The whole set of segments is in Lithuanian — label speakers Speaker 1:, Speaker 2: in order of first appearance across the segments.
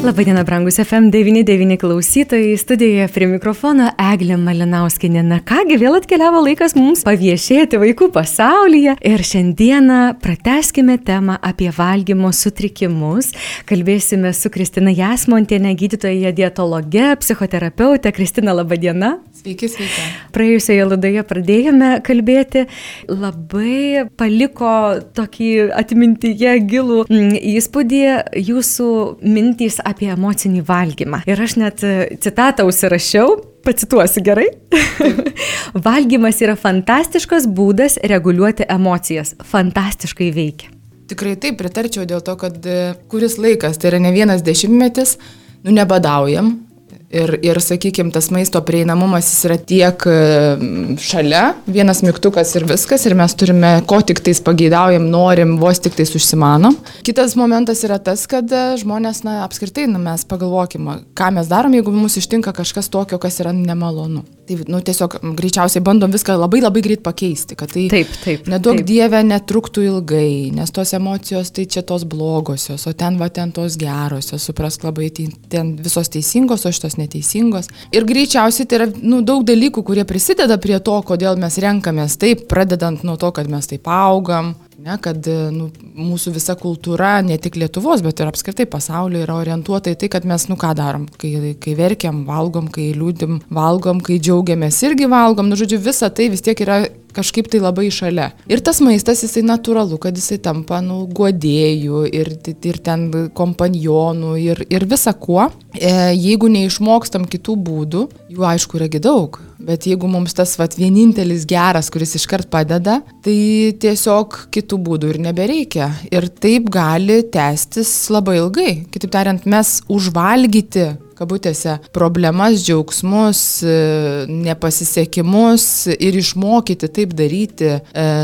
Speaker 1: Labadiena, brangus FM99 klausytojai, studijoje prie mikrofono Eglė Malinauskinė. Na kągi, vėl atkeliavo laikas mums paviešėti vaikų pasaulyje ir šiandieną prateskime temą apie valgymo sutrikimus. Kalbėsime su Kristina Jasmontienė, gydytoja dietologe, psichoterapeutė. Kristina, labadiena.
Speaker 2: Sveiki, sveiki.
Speaker 1: Praėjusioje laidoje pradėjome kalbėti, labai paliko tokį atmintyje gilų mm, įspūdį jūsų mintys apie emocinį valgymą. Ir aš net e, citatą užsirašiau, pacituosiu gerai. Valgymas yra fantastiškas būdas reguliuoti emocijas. Fantastiškai veikia.
Speaker 2: Tikrai taip pritarčiau dėl to, kad e, kuris laikas, tai yra ne vienas dešimtmetis, nu nebadaujam, Ir, ir sakykime, tas maisto prieinamumas jis yra tiek šalia, vienas mygtukas ir viskas, ir mes turime, ko tik tais pageidaujam, norim, vos tik tais užsimanom. Kitas momentas yra tas, kad e, žmonės, na, apskritai, na, mes pagalvokime, ką mes darom, jeigu mums ištinka kažkas tokio, kas yra nemalonu. Tai, nu, tiesiog greičiausiai bandom viską labai labai greit pakeisti, kad tai
Speaker 1: taip, taip,
Speaker 2: nedaug
Speaker 1: taip.
Speaker 2: dievę netruktų ilgai, nes tos emocijos tai čia tos blogosios, o ten va ten tos gerosios, suprask labai, ten, ten visos teisingos, o šitos neteisingos. Ir greičiausiai tai yra nu, daug dalykų, kurie prisideda prie to, kodėl mes renkamės taip, pradedant nuo to, kad mes taip augam, Ne, kad nu, mūsų visa kultūra, ne tik Lietuvos, bet ir apskritai pasaulio yra orientuota į tai, kad mes, nu ką darom, kai, kai verkiam, valgom, kai liūdim, valgom, kai džiaugiamės irgi valgom, nu žodžiu, visa tai vis tiek yra kažkaip tai labai šalia. Ir tas maistas, jisai natūralu, kad jisai tampa, nu, guodėjų ir, ir ten kompanionų ir, ir visa kuo. E, jeigu neišmokstam kitų būdų, jų aišku yragi daug, bet jeigu mums tas vat, vienintelis geras, kuris iškart padeda, tai tiesiog kitų būdų ir nebereikia. Ir taip gali tęstis labai ilgai. Kitaip tariant, mes užvalgyti kabutėse, problemas, džiaugsmus, nepasisekimus ir išmokyti taip daryti e,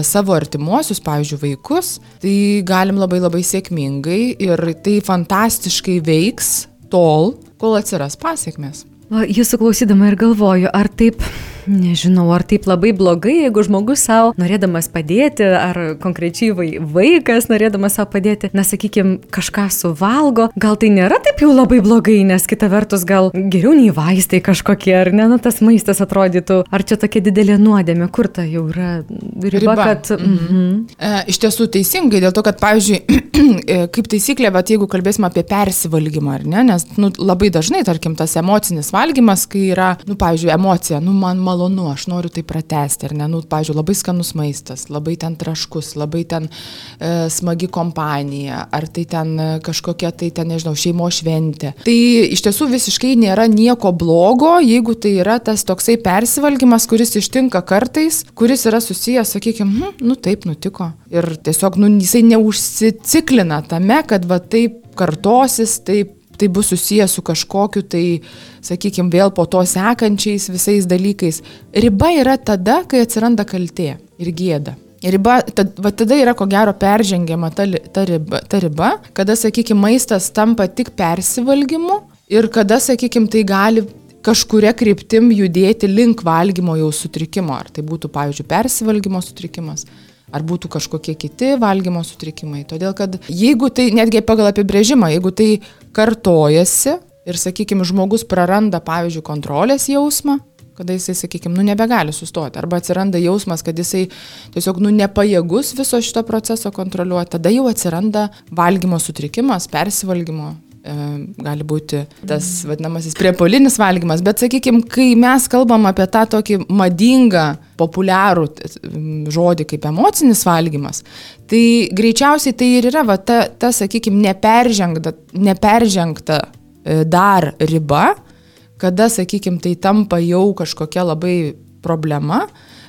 Speaker 2: savo artimuosius, pavyzdžiui, vaikus, tai galim labai labai sėkmingai ir tai fantastiškai veiks tol, kol atsiras pasiekmes.
Speaker 1: Jūsų klausydama ir galvoju, ar taip Nežinau, ar taip labai blogai, jeigu žmogus savo, norėdamas padėti, ar konkrečiai vaikas, norėdamas savo padėti, na, sakykime, kažką suvalgo, gal tai nėra taip jau labai blogai, nes kita vertus gal geriau nei vaistai kažkokie, ar ne, na, tas maistas atrodytų, ar čia tokia didelė nuodėmė, kur ta jau yra riba, riba. kad...
Speaker 2: Mhm. Mhm. E, iš tiesų teisingai, dėl to, kad, pavyzdžiui, e, kaip taisyklė, bet jeigu kalbėsime apie persivalgymą, ar ne, nes, nu, labai dažnai, tarkim, tas emocinis valgymas, kai yra, nu, pavyzdžiui, emocija, nu, man malonu malonu, aš noriu tai pratesti, ar ne, nu, pažiūrėjau, labai skanus maistas, labai ten traškus, labai ten e, smagi kompanija, ar tai ten e, kažkokia tai ten, nežinau, šeimo šventė. Tai iš tiesų visiškai nėra nieko blogo, jeigu tai yra tas toksai persivalgymas, kuris ištinka kartais, kuris yra susijęs, sakykime, hm, nu taip nutiko. Ir tiesiog, nu, jisai neužsiciklina tame, kad va taip kartosis, taip tai bus susijęs su kažkokiu tai, sakykime, vėl po to sekančiais visais dalykais. Riba yra tada, kai atsiranda kaltė ir gėda. Riba, tad, va tada yra ko gero peržengiama ta, ta, riba, ta riba, kada, sakykime, maistas tampa tik persivalgymu ir kada, sakykime, tai gali kažkuria kryptim judėti link valgymo jau sutrikimo. Ar tai būtų, pavyzdžiui, persivalgymo sutrikimas, ar būtų kažkokie kiti valgymo sutrikimai. Todėl, kad jeigu tai, netgi pagal apibrėžimą, jeigu tai kartojasi ir, sakykime, žmogus praranda, pavyzdžiui, kontrolės jausmą, kada jisai, sakykime, nu nebegali sustoti, arba atsiranda jausmas, kad jisai tiesiog, nu nepajėgus viso šito proceso kontroliuoti, tada jau atsiranda valgymo sutrikimas, persivalgymo gali būti tas vadinamasis priepolinis valgymas, bet sakykime, kai mes kalbam apie tą tokį madingą, populiarų žodį kaip emocinis valgymas, tai greičiausiai tai ir yra va, ta, ta sakykime, neperžengta, neperžengta e, dar riba, kada, sakykime, tai tampa jau kažkokia labai problema,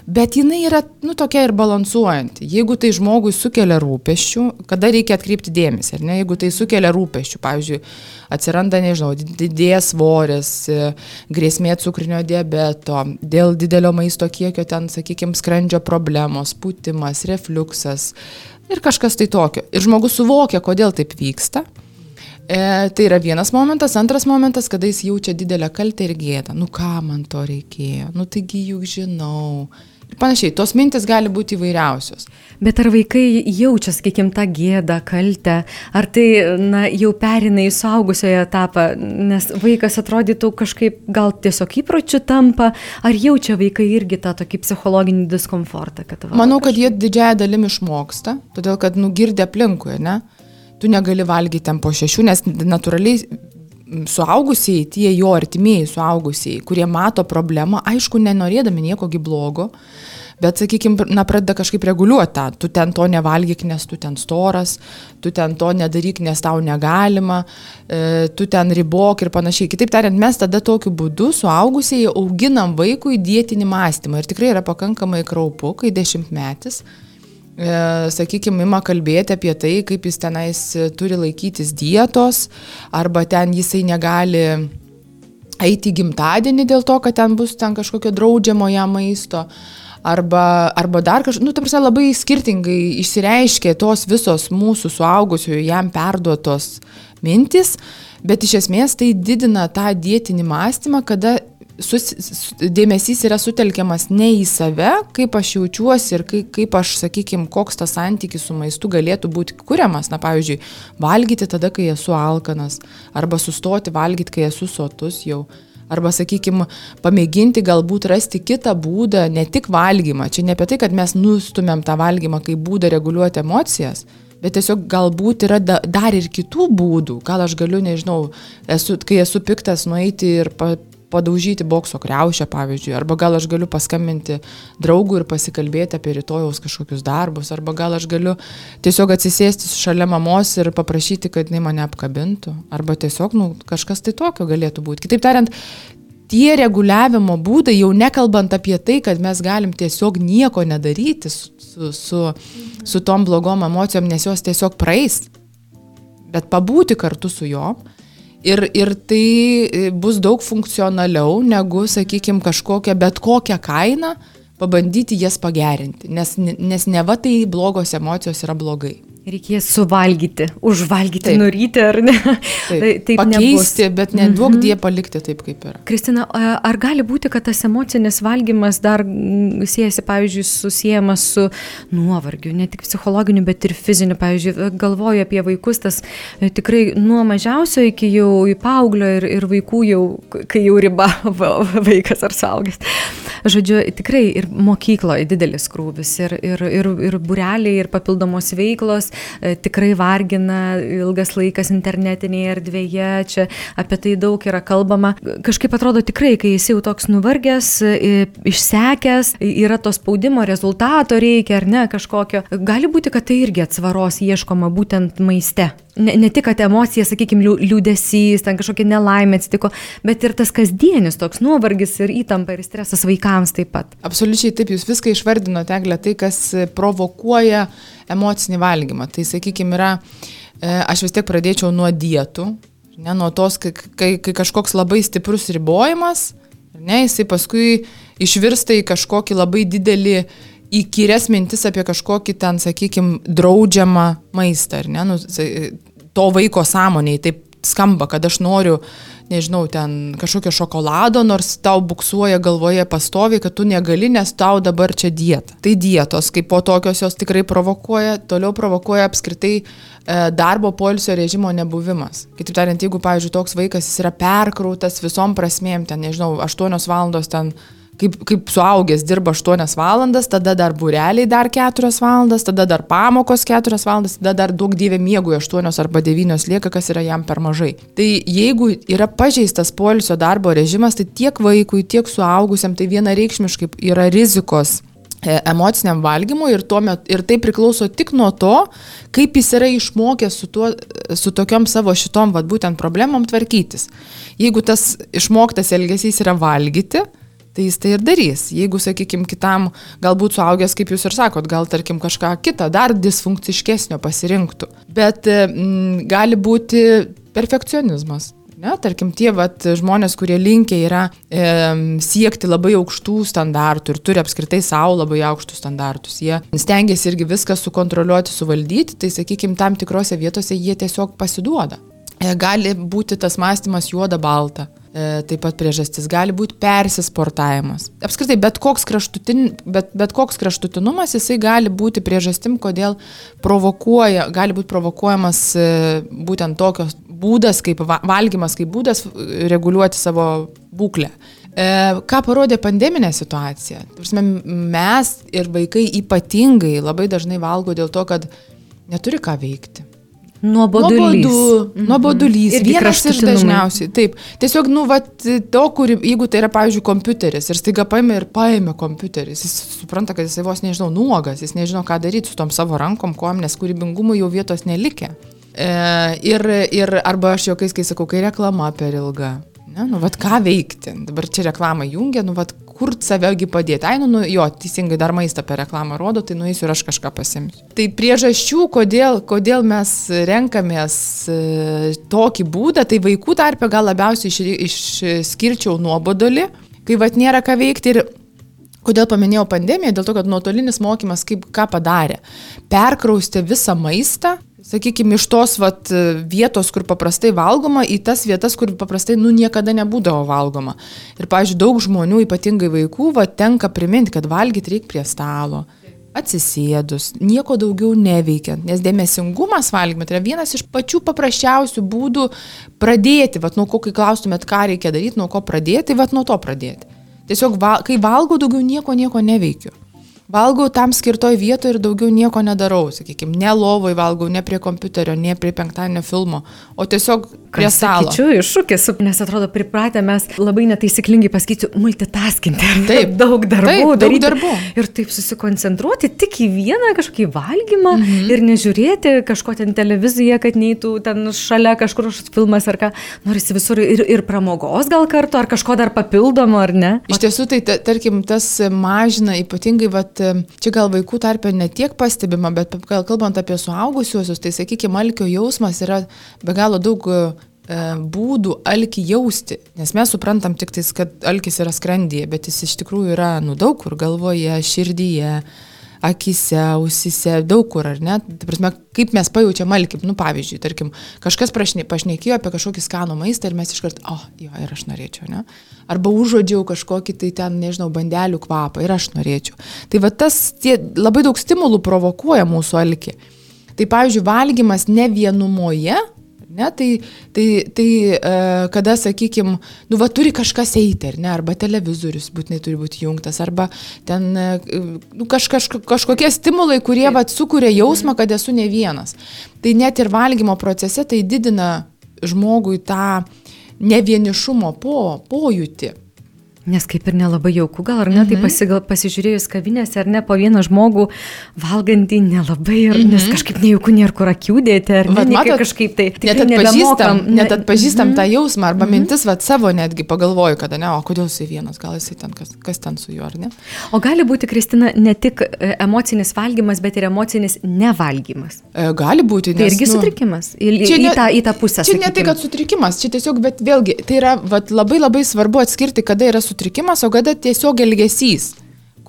Speaker 2: Bet jinai yra, nu, tokia ir balansuojanti. Jeigu tai žmogui sukelia rūpeščių, kada reikia atkreipti dėmesį, ar ne? Jeigu tai sukelia rūpeščių, pavyzdžiui, atsiranda, nežinau, didės svoris, grėsmė cukrinio diabeto, dėl didelio maisto kiekio ten, sakykime, skrandžio problemos, pūtimas, refluksas ir kažkas tai tokio. Ir žmogus suvokia, kodėl taip vyksta. E, tai yra vienas momentas. Antras momentas, kada jis jaučia didelę kaltę ir gėdą. Nu ką man to reikėjo? Nu taigi juk žinau. Panašiai, tos mintis gali būti įvairiausios.
Speaker 1: Bet ar vaikai jaučia, sakykime, tą gėdą, kaltę, ar tai na, jau perina į suaugusiojo etapą, nes vaikas atrodytų kažkaip gal tiesiog įpročių tampa, ar jaučia vaikai irgi tą tokį psichologinį diskomfortą?
Speaker 2: Kad, va, Manau, kad jie didžiąją dalim išmoksta, todėl kad nugirdė aplinkui, ne? tu negali valgyti ten po šešių, nes natūraliai suaugusiai, tie jo artimieji suaugusiai, kurie mato problemą, aišku, nenorėdami niekogi blogo, bet, sakykime, na, pradeda kažkaip reguliuoti tą, tu ten to nevalgyk, nes tu ten storas, tu ten to nedaryk, nes tau negalima, e, tu ten ribok ir panašiai. Kitaip tariant, mes tada tokiu būdu suaugusiai auginam vaikui dėtinį mąstymą ir tikrai yra pakankamai kraupu, kai dešimtmetis E, sakykime, ima kalbėti apie tai, kaip jis tenais turi laikytis dietos, arba ten jisai negali eiti gimtadienį dėl to, kad ten bus ten kažkokio draudžiamo jam maisto. Arba, arba dar kažkaip, nu, ta prasme, labai skirtingai išsireiškė tos visos mūsų suaugusiųjų jam perduotos mintis, bet iš esmės tai didina tą dėtinį mąstymą, kada sus, dėmesys yra sutelkiamas ne į save, kaip aš jaučiuosi ir kaip, kaip aš, sakykime, koks tas santykis su maistu galėtų būti kuriamas. Na, pavyzdžiui, valgyti tada, kai esu alkanas, arba sustoti valgyti, kai esu sotus jau. Arba, sakykime, pamėginti galbūt rasti kitą būdą, ne tik valgymą. Čia ne apie tai, kad mes nustumėm tą valgymą kaip būdą reguliuoti emocijas, bet tiesiog galbūt yra da, dar ir kitų būdų. Gal aš galiu, nežinau, esu, kai esu piktas, nueiti ir pa, padaužyti bokso kreušę, pavyzdžiui, arba gal aš galiu paskambinti draugui ir pasikalbėti apie rytojaus kažkokius darbus, arba gal aš galiu tiesiog atsisėsti šalia mamos ir paprašyti, kad jinai mane apkabintų, arba tiesiog nu, kažkas tai tokio galėtų būti. Kitaip tariant, tie reguliavimo būdai, jau nekalbant apie tai, kad mes galim tiesiog nieko nedaryti su, su, su, su tom blogom emocijom, nes jos tiesiog praeis, bet pabūti kartu su juom Ir, ir tai e, bus daug funkcionaliau negu, sakykime, kažkokią bet kokią kainą pabandyti jas pagerinti, nes, nes ne va tai blogos emocijos yra blogai.
Speaker 1: Reikės suvalgyti, užvalgyti, taip. nuryti ar ne?
Speaker 2: Taip, taip pakeisti, nebus. bet neduok mm -hmm. die palikti taip, kaip yra.
Speaker 1: Kristina, ar gali būti, kad tas emocinis valgymas dar siejasi, pavyzdžiui, susijęs su nuovargiu, ne tik psichologiniu, bet ir fiziniu. Pavyzdžiui, galvoju apie vaikus, tas e, tikrai nuo mažiausio iki jau į paauglio ir, ir vaikų jau, kai jau riba vaikas ar saugęs. Žodžiu, tikrai ir mokykloje didelis krūvis, ir, ir, ir, ir bureliai, ir papildomos veiklos tikrai vargina ilgas laikas internetinėje erdvėje, čia apie tai daug yra kalbama. Kažkaip atrodo tikrai, kai esi jau toks nuvargęs, e, išsekęs, yra to spaudimo rezultato reikia ar ne kažkokio, gali būti, kad tai irgi atsvaros ieškoma būtent maiste ne, ne tik, kad emocija, sakykime, liūdėsys, ten kažkokia nelaimė atsitiko, bet ir tas kasdienis toks nuovargis ir įtampa ir stresas vaikams taip pat.
Speaker 2: Absoliučiai taip, jūs viską išvardinote, Eglė, tai, kas provokuoja emocinį valgymą. Tai, sakykime, yra, e, aš vis tiek pradėčiau nuo dietų, ne, nuo tos, kai, kai, kai kažkoks labai stiprus ribojimas, ne, jisai paskui išvirsta į kažkokį labai didelį įkyres mintis apie kažkokį ten, sakykime, draudžiamą maistą, ar ne? Nu, to vaiko sąmoniai taip skamba, kad aš noriu, nežinau, ten kažkokio šokolado, nors tau buksuoja galvoje pastoviai, kad tu negali, nes tau dabar čia dieta. Tai dietos, kaip po tokios jos tikrai provokuoja, toliau provokuoja apskritai e, darbo polisio režimo nebuvimas. Kitaip tariant, jeigu, pavyzdžiui, toks vaikas yra perkrautas visom prasmėm, ten, nežinau, 8 valandos ten kaip, kaip suaugęs dirba 8 valandas, tada dar bureliai dar 4 valandas, tada dar pamokos 4 valandas, tada dar daug dievė miegų 8 arba 9 lieka, kas yra jam per mažai. Tai jeigu yra pažeistas polisio darbo režimas, tai tiek vaikui, tiek suaugusiam tai vienareikšmiškai yra rizikos e, emociniam valgymui ir, met, ir tai priklauso tik nuo to, kaip jis yra išmokęs su, tuo, su tokiom savo šitom, vad būtent problemom tvarkytis. Jeigu tas išmoktas elgesys yra valgyti, tai jis tai ir darys. Jeigu, sakykime, kitam galbūt suaugęs, kaip jūs ir sakot, gal tarkim kažką kitą, dar disfunkciškesnio pasirinktų. Bet m, mm, gali būti perfekcionizmas. Ne, tarkim, tie vat, žmonės, kurie linkia yra e, siekti labai aukštų standartų ir turi apskritai savo labai aukštus standartus, jie stengiasi irgi viską sukontroliuoti, suvaldyti, tai sakykime, tam tikrose vietose jie tiesiog pasiduoda. E, gali būti tas mąstymas juoda-balta. E, taip pat priežastis gali būti persisportavimas. Apskritai, bet koks, kraštutin, bet, bet koks kraštutinumas, jisai gali būti priežastim, kodėl provokuoja, gali būti provokuojamas e, būtent tokios būdas, kaip valgymas, kaip būdas reguliuoti savo būklę. E, ką parodė pandeminė situacija? Mes ir vaikai ypatingai labai dažnai valgo dėl to, kad neturi ką veikti.
Speaker 1: Nuobodulys.
Speaker 2: Nuobodu, mhm. Nuobodulys. Irgi Vienas iš dažniausiai. Taip. Tiesiog, nu, va, to, kur, jeigu tai yra, pavyzdžiui, kompiuteris ir staiga paėmė ir paėmė kompiuteris, jis supranta, kad jisai vos nežinau, nuogas, jis nežino, ką daryti su tom savo rankom, kom, nes kūrybingumui jau vietos nelikė. E, ir, ir arba aš jokiais, kai sakau, kai reklama per ilga. Ne, nu, vad ką veikti? Dabar čia reklamą jungia, nu, vad kur savegi padėti. Ai, nu, nu, jo, teisingai dar maistą per reklamą rodo, tai nueisiu ir aš kažką pasimsiu. Tai priežasčių, kodėl, kodėl mes renkamės e, tokį būdą, tai vaikų tarpe gal labiausiai išskirčiau nuobodolį, kai vat nėra ką veikti ir Kodėl paminėjau pandemiją? Dėl to, kad nuotolinis mokymas kaip ką padarė? Perkraustė visą maistą sakykime, iš tos vat, vietos, kur paprastai valgoma, į tas vietas, kur paprastai nu, niekada nebūdavo valgoma. Ir, pavyzdžiui, daug žmonių, ypatingai vaikų, vat, tenka priminti, kad valgyti reikia prie stalo. Atsisėdus, nieko daugiau neveikiant, nes dėmesingumas valgymė tai yra vienas iš pačių paprasčiausių būdų pradėti, vat, nuo ko, kai klaustumėt, ką reikia daryti, nuo ko pradėti, vat, nuo to pradėti. Tiesiog, va, kai valgo, daugiau nieko, nieko neveikiu. Valgau tam skirtoj vietoje ir daugiau nieko nedarau, sakykime, ne lovoj valgau, ne prie kompiuterio, ne prie penktadienio filmo, o tiesiog prie Kas, stalo.
Speaker 1: Sakyčiau, iššūkis, nes atrodo pripratę mes labai netaisyklingai pasakysiu, multitaskinti. Taip, daug darbų. Taip, daug daryti, darbų. Ir taip susikoncentruoti tik į vieną kažkokį valgymą mhm. ir nežiūrėti kažko ten televiziją, kad neįtų ten šalia kažkur filmas ar ką. Norisi visur ir, ir pramogos gal kartu, ar kažko dar papildomo, ar ne?
Speaker 2: Iš tiesų, tai tarkim, tas mažina ypatingai, vat, čia gal vaikų tarpe ne tiek pastebima, bet gal kalbant apie suaugusiuosius, tai sakykime, alkio jausmas yra be galo daug e, būdų alkį jausti, nes mes suprantam tik tais, kad alkis yra skrandyje, bet jis iš tikrųjų yra nu daug kur galvoje, širdyje, akise, ausise, daug kur, ar ne? Tai prasme, kaip mes pajaučiam alkį, nu pavyzdžiui, tarkim, kažkas prašne, pašnekėjo apie kažkokį skanų maistą ir mes iškart, o, oh, jo, ir aš norėčiau, ne? Arba užuodžiau kažkokį tai ten, nežinau, bandelių kvapą ir aš norėčiau. Tai va tas, tie labai daug stimulų provokuoja mūsų alkį. Tai pavyzdžiui, valgymas ne vienumoje, Ne, tai, tai, tai e, kada, sakykime, nu, va, turi kažkas eiti, ar ne, arba televizorius būtinai turi būti jungtas, arba ten e, nu, kaž, kaž, kažkokie stimulai, kurie va, sukuria jausmą, kad esu ne vienas. Tai net ir valgymo procese tai didina žmogui tą nevienišumo po, pojūtį.
Speaker 1: Nes kaip ir nelabai jauku, gal ar ne, tai mhm. tai pasigal, pasižiūrėjus kavinėse ar ne po vieną žmogų valgantį nelabai, ir, mhm. nes kažkaip nejauku nėra kur akių dėti, ar ne, matot, kažkaip tai.
Speaker 2: Net atpažįstam, ne, net atpažįstam mhm. tą jausmą, arba mhm. mintis, va, savo netgi pagalvoju, kada ne, o kodėl jisai vienas, gal jisai ten, kas, kas ten su juo, ar ne?
Speaker 1: O gali būti, Kristina, ne tik e, emocinis valgymas, bet ir emocinis nevalgymas.
Speaker 2: E, gali būti,
Speaker 1: tai nes. Tai irgi nu, sutrikimas. Į, čia ne, į, tą, į tą pusę.
Speaker 2: Čia sakykim. ne tai, kad sutrikimas, čia tiesiog, bet vėlgi, tai yra va, labai labai svarbu atskirti, kada yra sutrikimas sutrikimas, o kada tiesiog elgesys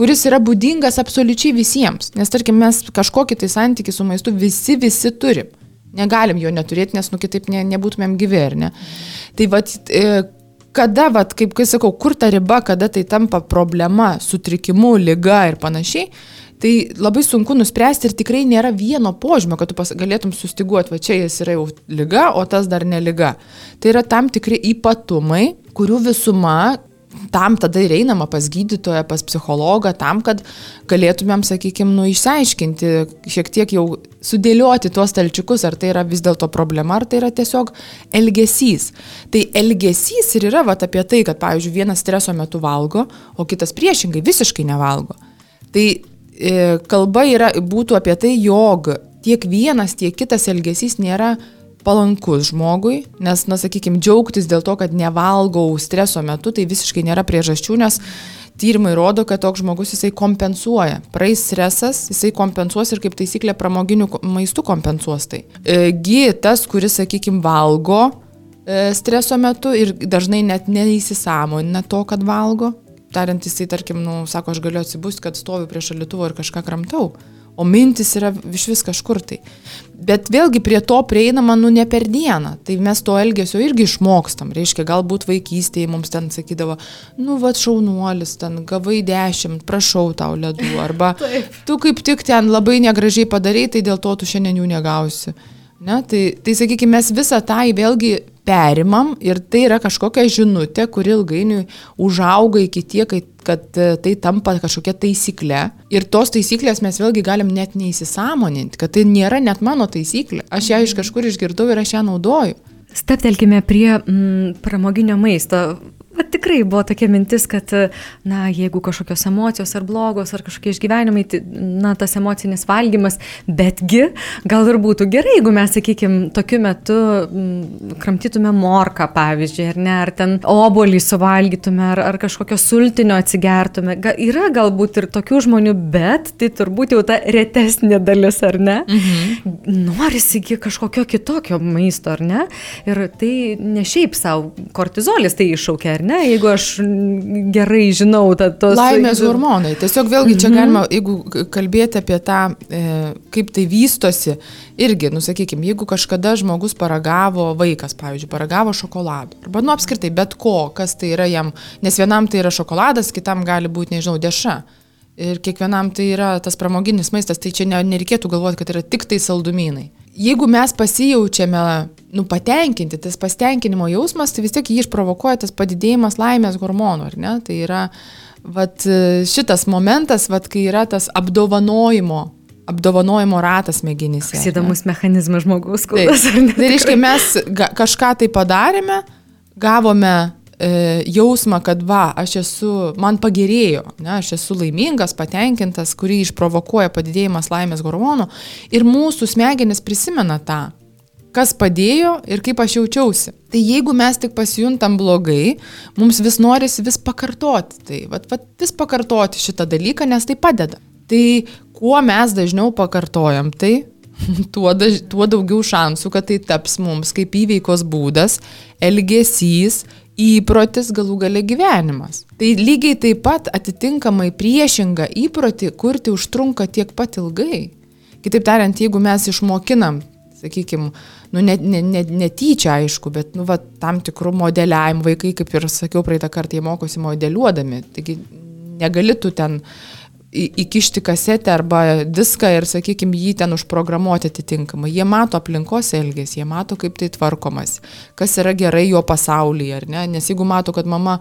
Speaker 2: kuris yra būdingas absoliučiai visiems. Nes tarkim, mes kažkokį tai santykių su maistu visi, visi turim. Negalim jo neturėti, nes nu kitaip ne, nebūtumėm gyvi, ar ne? Tai vad, e, kada, vad, kaip kai sakau, kur ta riba, kada tai tampa problema, sutrikimu, lyga ir panašiai, tai labai sunku nuspręsti ir tikrai nėra vieno požymio, kad tu pas, galėtum sustiguoti, va čia jis yra jau lyga, o tas dar neliga. Tai yra tam tikri ypatumai, kurių visuma tam tada ir einama pas gydytoją, pas psichologą, tam, kad galėtumėm, sakykime, nu, išsiaiškinti, šiek tiek jau sudėlioti tuos talčiukus, ar tai yra vis dėlto problema, ar tai yra tiesiog elgesys. Tai elgesys ir yra vat, apie tai, kad, pavyzdžiui, vienas streso metu valgo, o kitas priešingai visiškai nevalgo. Tai e, kalba yra, būtų apie tai, jog tiek vienas, tiek kitas elgesys nėra palankus žmogui, nes, na, sakykime, džiaugtis dėl to, kad nevalgau streso metu, tai visiškai nėra priežasčių, nes tyrimai rodo, kad toks žmogus jisai kompensuoja. Praeis stresas, jisai kompensuos ir kaip taisyklė pramoginių maistų kompensuos tai. E, Gi tas, kuris, sakykime, valgo e, streso metu ir dažnai net neįsisamonina to, kad valgo, tariant, jisai, tarkim, nu, sako, aš galiu atsibūsti, kad stoviu prie šalituvo ir kažką kramtau o mintis yra iš vis kažkur tai. Bet vėlgi prie to prieinama, nu, ne per dieną. Tai mes to elgesio irgi išmokstam. Reiškia, galbūt vaikystėje mums ten sakydavo, nu, va, šaunuolis, ten gavai dešimt, prašau tau ledų. Arba tu kaip tik ten labai negražiai padarai, tai dėl to tu šiandien jų negausi. Ne, tai, tai sakykime, mes visą tą vėlgi perimam ir tai yra kažkokia žinutė, kuri ilgainiui užauga iki tiek, kad e, tai tampa kažkokia taisyklė. Ir tos taisyklės mes vėlgi galim net neįsisamoninti, kad tai nėra net mano taisyklė. Aš ją iš kažkur išgirdau ir aš ją naudoju.
Speaker 1: Steptelkime prie mm, pramoginio maisto. Bet tikrai buvo tokia mintis, kad, na, jeigu kažkokios emocijos ar blogos, ar kažkokie išgyvenimai, tai, na, tas emocinis valgymas, betgi gal ir būtų gerai, jeigu mes, sakykime, tokiu metu m, mm, kramtytume morką, pavyzdžiui, ar ne, ar ten obolį suvalgytume, ar, ar kažkokio sultinio atsigertume. Ga, yra galbūt ir tokių žmonių, bet tai turbūt jau ta retesnė dalis, ar ne? Mhm. Norisi kažkokio kitokio maisto, ar ne? Ir tai ne šiaip savo kortizolis tai iššaukia, ar ne? Jeigu aš gerai žinau, tad tos...
Speaker 2: Laimės hormonai. Tiesiog vėlgi čia mhm. galima, jeigu kalbėti apie tą, e, kaip tai vystosi, irgi, nusakykime, jeigu kažkada žmogus paragavo, vaikas, pavyzdžiui, paragavo šokoladų, arba, nu, apskritai, bet ko, kas tai yra jam, nes vienam tai yra šokoladas, kitam gali būti, nežinau, deša. Ir kiekvienam tai yra tas pramoginis maistas, tai čia nereikėtų galvoti, kad yra tik tai saldumynai jeigu mes pasijaučiame nu, patenkinti, tas pasitenkinimo jausmas, tai vis tiek jį išprovokuoja tas padidėjimas laimės hormonų, ar ne? Tai yra vat, šitas momentas, vat, kai yra tas apdovanojimo apdovanojimo ratas mėginyse.
Speaker 1: Tas įdomus mechanizmas žmogaus kūnas.
Speaker 2: Tai reiškia, mes kažką tai padarėme, gavome e, jausmą, kad va, aš esu, man pagerėjo, ne, aš esu laimingas, patenkintas, kurį išprovokuoja padidėjimas laimės hormonų ir mūsų smegenis prisimena tą kas padėjo ir kaip aš jaučiausi. Tai jeigu mes tik pasijuntam blogai, mums vis norisi vis pakartoti tai, vat, vat, vis pakartoti šitą dalyką, nes tai padeda. Tai kuo mes dažniau pakartojam tai, tuo, daž, tuo daugiau šansų, kad tai taps mums kaip įveikos būdas, elgesys, įprotis galų gale gyvenimas. Tai lygiai taip pat atitinkamai priešingą įprotį kurti užtrunka tiek pat ilgai. Kitaip tariant, jeigu mes išmokinam, sakykime, nu, ne, ne, ne, netyčia aišku, bet nu, va, tam tikrų modeliavimų vaikai, kaip ir sakiau praeitą kartą, jie mokosi modeliuodami. Taigi negali tu ten uh, įkišti kasetę arba diską ir, sakykime, jį ten užprogramuoti atitinkamai. Jie mato aplinkos elgesį, jie mato, kaip tai tvarkomas, kas yra gerai jo pasaulyje, ar ne? Nes jeigu mato, kad mama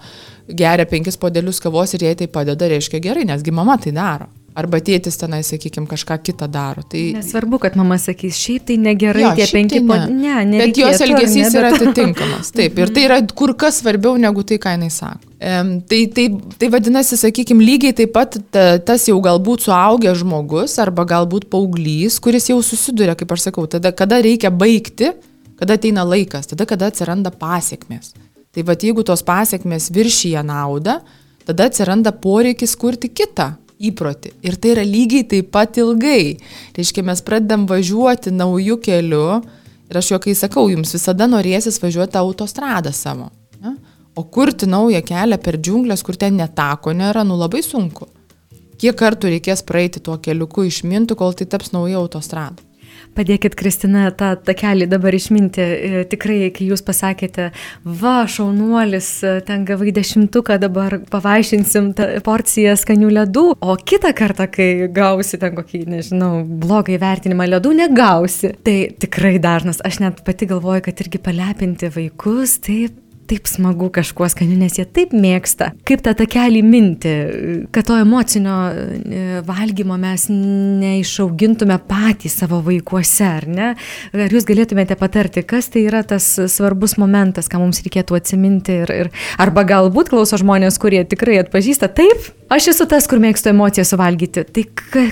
Speaker 2: geria penkis podelius kavos ir jai tai padeda, reiškia gerai, nesgi mama tai daro. Arba tėtis tenai, sakykime, kažką kitą daro. Tai...
Speaker 1: Nesvarbu, kad mama sakys, šiaip tai negerai, jo, tie penki tai po... Ne,
Speaker 2: ne. Bet jos elgesys ne, bet... yra atitinkamas. Taip, ir tai yra kur kas svarbiau negu tai, ką jinai sako. Um, tai, tai, tai vadinasi, sakykime, lygiai taip pat ta, tas jau galbūt suaugęs žmogus arba galbūt paauglys, kuris jau susiduria, kaip aš sakau, tada, kada reikia baigti, kada ateina laikas, tada, kada atsiranda pasiekmes. Tai vad, jeigu tos pasiekmes viršyje naudą, tada atsiranda poreikis kurti kitą įprotį. Ir tai yra lygiai taip pat ilgai. Reiškia, mes pradedam važiuoti naujų kelių ir aš juokai sakau, jums visada norėsis važiuoti autostradą savo. Ne? O kurti naują kelią per džiunglės, kur ten netako nėra, nu labai sunku. Kiek kartų reikės praeiti tuo keliuku išmintų, kol tai taps nauja autostrada.
Speaker 1: Padėkit, Kristina, tą takelį dabar išminti. E, tikrai, kai jūs pasakėte, va, šaunuolis, e, ten gavai dešimtuką, dabar pavaišinsim porciją skanių ledų, o kitą kartą, kai gausi ten kokį, nežinau, blogą įvertinimą ledų, negausi. Tai tikrai dažnas. Aš net pati galvoju, kad irgi palepinti vaikus, taip taip smagu kažkuo skaniu, nes jie taip mėgsta. Kaip tą takelį minti, kad to emocinio e, valgymo mes neišaugintume patys savo vaikuose, ar ne? Ar jūs galėtumėte patarti, kas tai yra tas svarbus momentas, ką mums reikėtų atsiminti ir, ir arba galbūt klauso žmonės, kurie tikrai atpažįsta, taip, aš esu tas, kur mėgstu emociją suvalgyti. Tai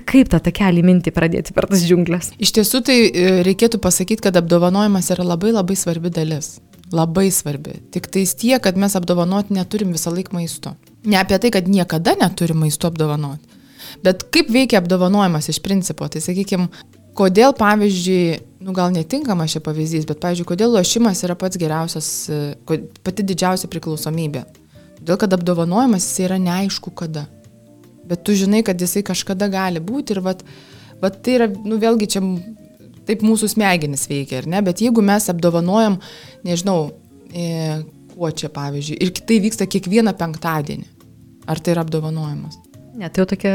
Speaker 1: kaip tą takelį minti pradėti per tas džiunglės?
Speaker 2: Iš tiesų tai e, reikėtų pasakyti, kad apdovanojimas yra labai labai svarbi dalis. Labai svarbi. Tik tais tie, kad mes apdovanoti neturim visą laiką maisto. Ne apie tai, kad niekada neturim maisto apdovanoti. Bet kaip veikia apdovanojimas iš principo? Tai sakykime, kodėl, pavyzdžiui, nu gal netinkamas šia pavyzdys, bet, pavyzdžiui, kodėl lošimas yra pats geriausias, pati didžiausia priklausomybė. Todėl, kad apdovanojimas jis yra neaišku kada. Bet tu žinai, kad jisai kažkada gali būti ir vat, vat tai yra, nu vėlgi čia taip mūsų smegenis veikia, ar ne? Bet jeigu mes apdovanojam, nežinau, e, kuo čia pavyzdžiui, ir tai vyksta kiekvieną penktadienį, ar tai yra apdovanojimas?
Speaker 1: Ne, tai jau tokia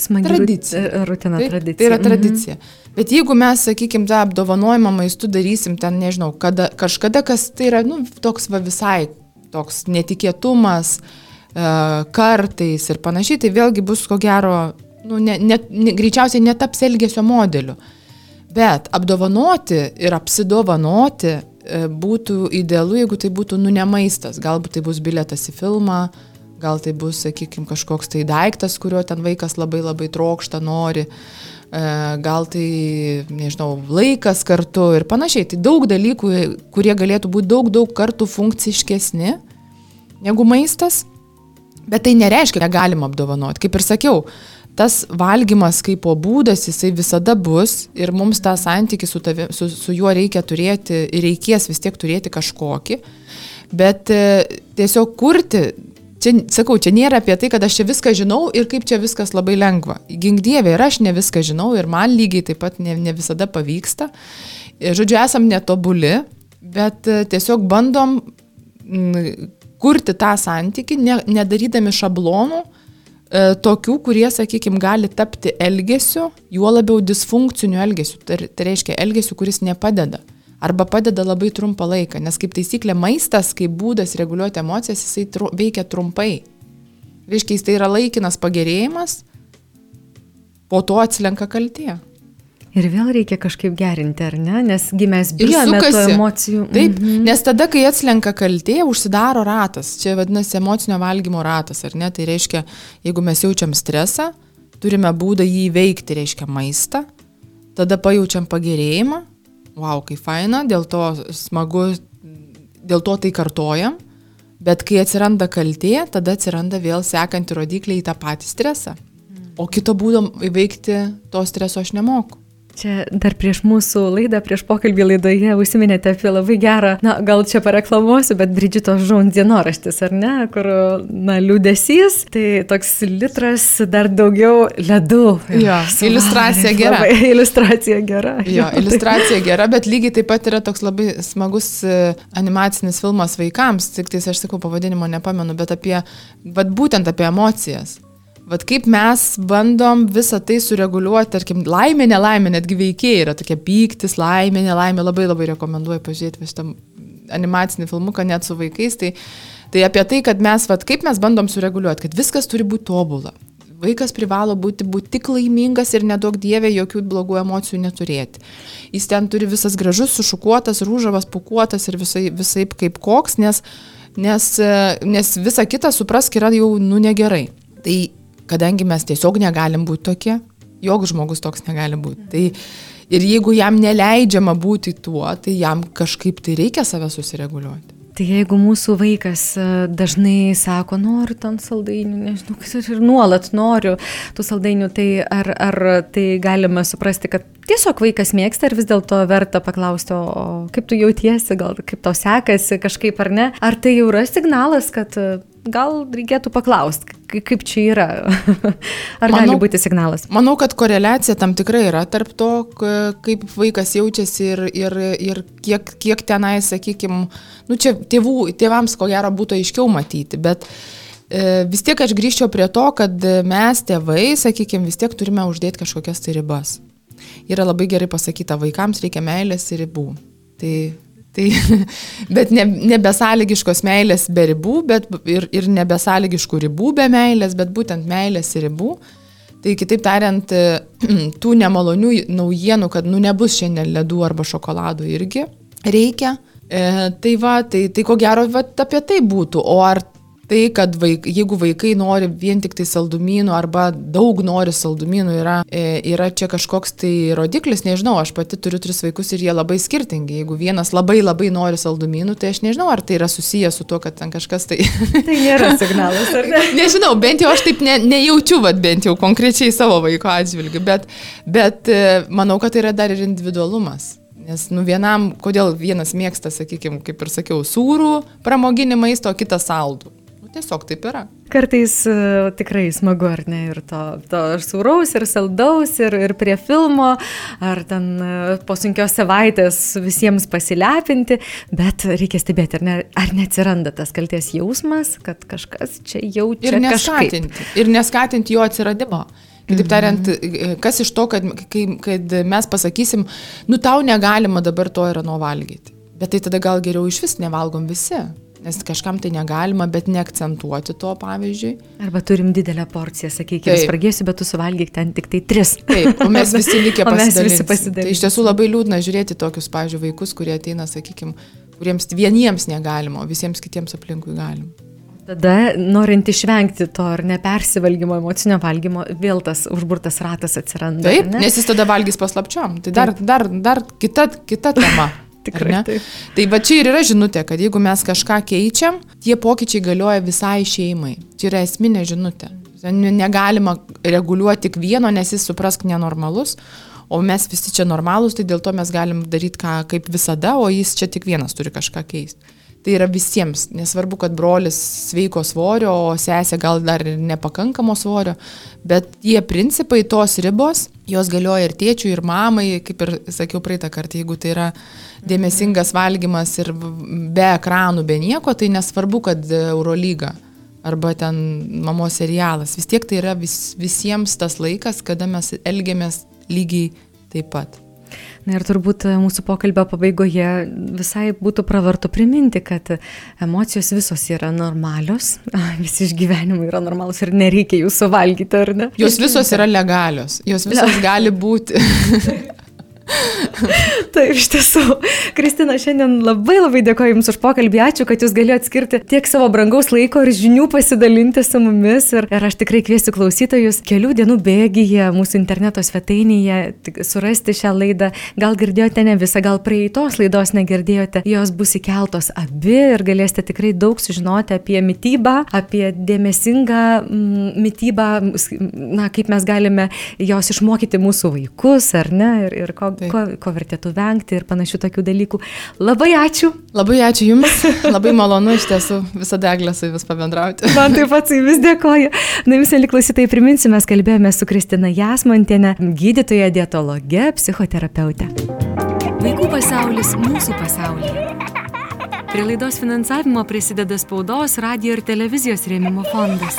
Speaker 1: smagi tradicija. rutina
Speaker 2: tai,
Speaker 1: tradicija.
Speaker 2: Tai yra mhm. tradicija. Mhm. Bet jeigu mes, sakykime, tą apdovanojimą maistu darysim ten, nežinau, kada, kažkada, kas tai yra, nu, toks va visai, toks netikėtumas, uh, kartais ir panašiai, tai vėlgi bus ko gero, nu, ne, ne, ne, greičiausiai netaps elgesio modeliu. Uh, Bet apdovanoti ir apsidovanoti e, būtų idealu, jeigu tai būtų nu ne maistas. Galbūt tai bus biletas į filmą, gal tai bus, sakykime, kažkoks tai daiktas, kurio ten vaikas labai labai trokšta, nori, e, gal tai, nežinau, laikas kartu ir panašiai. Tai daug dalykų, kurie galėtų būti daug, daug kartų funkciškesni negu maistas, bet tai nereiškia, kad galima apdovanoti. Kaip ir sakiau, tas valgymas kaip po būdas, jisai visada bus ir mums tą santykį su, tavi, su, su juo reikia turėti ir reikės vis tiek turėti kažkokį. Bet e, tiesiog kurti, čia, sakau, čia nėra apie tai, kad aš čia viską žinau ir kaip čia viskas labai lengva. Gink dievė ir aš ne viską žinau ir man lygiai taip pat ne, ne visada pavyksta. E, žodžiu, esam netobuli, bet e, tiesiog bandom m, kurti tą santyki, ne, nedarydami šablonų, tokių, kurie, sakykime, gali tapti elgesiu, juo labiau disfunkciniu elgesiu. Tai, tai reiškia elgesiu, kuris nepadeda. Arba padeda labai trumpą laiką, nes kaip taisyklė maistas, kaip būdas reguliuoti emocijas, jisai tru, veikia trumpai. Reiškia, jis tai yra laikinas pagerėjimas, po to atslenka kaltė.
Speaker 1: Ir vėl reikia kažkaip gerinti, ar ne? Nesgi mes bijome tų emocijų.
Speaker 2: Taip, mhm. nes tada, kai atslenka kaltė, užsidaro ratas. Čia vadinasi emocinio valgymo ratas, ar ne? Tai reiškia, jeigu mes jaučiam stresą, turime būdą jį įveikti, reiškia maistą, tada pajaučiam pagerėjimą, wow, kaip faina, dėl to smagu, dėl to tai kartojam, bet kai atsiranda kaltė, tada atsiranda vėl sekanti rodiklė į tą patį stresą. O kito būdo įveikti to streso aš nemoku.
Speaker 1: Čia dar prieš mūsų laidą, prieš pokalbį laidoje užsiminėte apie labai gerą, na, gal čia pareklamuosiu, bet Bridžitos Žaun dienoraštis, ar ne, kur, na, liūdėsys, tai toks litras dar daugiau ledų.
Speaker 2: Jo, suvarė, iliustracija gera.
Speaker 1: Labai, iliustracija gera.
Speaker 2: Jo, iliustracija gera, bet lygiai taip pat yra toks labai smagus e, animacinis filmas vaikams, tik tai aš sakau pavadinimo nepamenu, bet apie, bet būtent apie emocijas. Vat kaip mes bandom visą tai sureguliuoti, tarkim, laimė, nelaimė, netgi veikėjai yra tokia pyktis, laimė, nelaimė, labai labai rekomenduoju pažiūrėti šitą animacinį filmuką net su vaikais. Tai, tai apie tai, kad mes, vat, kaip mes bandom sureguliuoti, kad viskas turi būti tobula. Vaikas privalo būti, būti tik laimingas ir nedaug dievė jokių blogų emocijų neturėti. Jis ten turi visas gražus, sušukuotas, rūžavas, pukuotas ir visai, visai kaip koks, nes, nes, nes visa kita suprask yra jau nu negerai. Tai kadangi mes tiesiog negalim būti tokie, joks žmogus toks negali būti. Tai ir jeigu jam neleidžiama būti tuo, tai jam kažkaip tai reikia save susireguliuoti.
Speaker 1: Tai jeigu mūsų vaikas e, dažnai sako, noriu ten saldainių, nežinau, kas aš ir nuolat noriu tų saldainių, tai ar, ar tai galima suprasti, kad tiesiog vaikas mėgsta ir vis dėlto verta paklausti, o kaip tu jautiesi, gal kaip tau sekasi kažkaip ar ne? Ar tai jau yra signalas, kad gal reikėtų paklausti, kaip čia yra. Ar manau, gali būti signalas?
Speaker 2: Manau, kad koreliacija tam tikrai yra tarp to, kaip vaikas jaučiasi ir, ir, ir kiek, kiek tenai, sakykime, nu čia tėvų, tėvams ko gero būtų aiškiau matyti, bet e, vis tiek aš grįžčiau prie to, kad mes tėvai, sakykime, vis tiek turime uždėti kažkokias tai ribas. Yra labai gerai pasakyta, vaikams reikia meilės ir ribų. Tai Tai, bet ne, nebesąlygiškos meilės be ribų, bet ir, ir nebesąlygiškų ribų be meilės, bet būtent meilės ir ribų. Tai kitaip tariant, tų nemalonių naujienų, kad nu nebus šiandien ledų arba šokoladų irgi reikia. E, tai va, tai, tai ko gero va, apie tai būtų. O ar tai, kad vaik, jeigu vaikai nori vien tik tai saldumynų arba daug nori saldumynų, yra, e, yra čia kažkoks tai rodiklis, nežinau, aš pati turiu tris vaikus ir jie labai skirtingi. Jeigu vienas labai labai nori saldumynų, tai aš nežinau, ar tai yra susijęs su tuo, kad ten kažkas tai...
Speaker 1: tai nėra signalas, ar ne?
Speaker 2: nežinau, bent jau aš taip ne, nejaučiu, vad bent jau konkrečiai savo vaiko atžvilgiu, bet, bet e, manau, kad tai yra dar ir individualumas. Nes, nu, vienam, kodėl vienas mėgsta, sakykime, kaip ir sakiau, sūrų pramoginį maistą, o kitas saldų. Tiesiog taip yra.
Speaker 1: Kartais uh, tikrai smagu, ar ne, ir to, to sūraus, ir saldaus, ir, ir prie filmo, ar ten uh, po sunkios savaitės visiems pasilepinti, bet reikia stebėti, ar, ne, ar neatsiranda tas kalties jausmas, kad kažkas čia jaučia.
Speaker 2: Ir neskatinti, kažkaip. ir neskatinti jo atsiradimo. Kitaip tariant, mhm. kas iš to, kad, kad mes pasakysim, nu tau negalima dabar to ir ano valgyti. Bet tai tada gal geriau iš vis nevalgom visi. Nes kažkam tai negalima, bet neakcentuoti to, pavyzdžiui.
Speaker 1: Arba turim didelę porciją, sakykime, spragėsiu, bet tu suvalgyk ten tik tai tris.
Speaker 2: Taip, o mes visi likę pasidalinti. Tai iš tiesų labai liūdna žiūrėti tokius, pavyzdžiui, vaikus, kurie ateina, sakykime, kuriems vieniems negalima, o visiems kitiems aplinkui galima.
Speaker 1: Tada, norint išvengti to ar nepersivalgymo, emocinio valgymo, vėl tas užburtas ratas atsiranda.
Speaker 2: Taip, ne? nes jis tada valgys paslapčiom. Tai dar, Taip. dar, dar kita, kita tema.
Speaker 1: Tikrai.
Speaker 2: Tai va čia ir yra žinutė, kad jeigu mes kažką keičiam, tie pokyčiai galioja visai šeimai. Čia yra esminė žinutė. Negalima reguliuoti tik vieno, nes jis suprask nenormalus, o mes visi čia normalūs, tai dėl to mes galim daryti ką kaip visada, o jis čia tik vienas turi kažką keisti. Tai yra visiems, nesvarbu, kad brolis sveiko svorio, o sesė gal dar ir nepakankamo svorio, bet tie principai, tos ribos, jos galioja ir tėčiui, ir mamai, kaip ir sakiau praeitą kartą, jeigu tai yra dėmesingas valgymas ir be ekranų, be nieko, tai nesvarbu, kad Eurolyga arba ten mamos serialas, vis tiek tai yra vis, visiems tas laikas, kada mes elgiamės lygiai taip pat.
Speaker 1: Na ir turbūt e, mūsų pokalbio pabaigoje visai būtų pravartu priminti, kad emocijos visos yra normalios, visi išgyvenimai yra normalūs ir nereikia jų suvalgyti, ar ne?
Speaker 2: Jos visos yra legalios, jos visos gali būti.
Speaker 1: Taip, iš tiesų. Kristina, šiandien labai labai dėkoju Jums už pokalbį. Ačiū, kad Jūs galėjote skirti tiek savo brangaus laiko ir žinių pasidalinti su mumis. Ir, ir aš tikrai kviesiu klausytojus kelių dienų bėgyje mūsų interneto svetainėje surasti šią laidą. Gal girdėjote ne visą, gal praeitos laidos negirdėjote. Jos bus įkeltos abi ir galėsite tikrai daug sužinoti apie mytybą, apie dėmesingą mm, mytybą, na, kaip mes galime jos išmokyti mūsų vaikus, ar ne, ir, ir ko, ko, ko vertėtų vengti ir panašių tokių dalykų. Labai ačiū.
Speaker 2: Labai ačiū Jums, labai malonu iš tiesų visada eglė su Jumis pabendrauti.
Speaker 1: Man taip pat su Jumis dėkoju. Na, Jums, liklausytai, priminsiu, mes kalbėjome su Kristina Jasmontienė, gydytoja, dietologe, psichoterapeutė. Vaikų pasaulis mūsų pasaulyje. Prie laidos finansavimo prisideda spaudos, radio ir televizijos rėmimo fondas.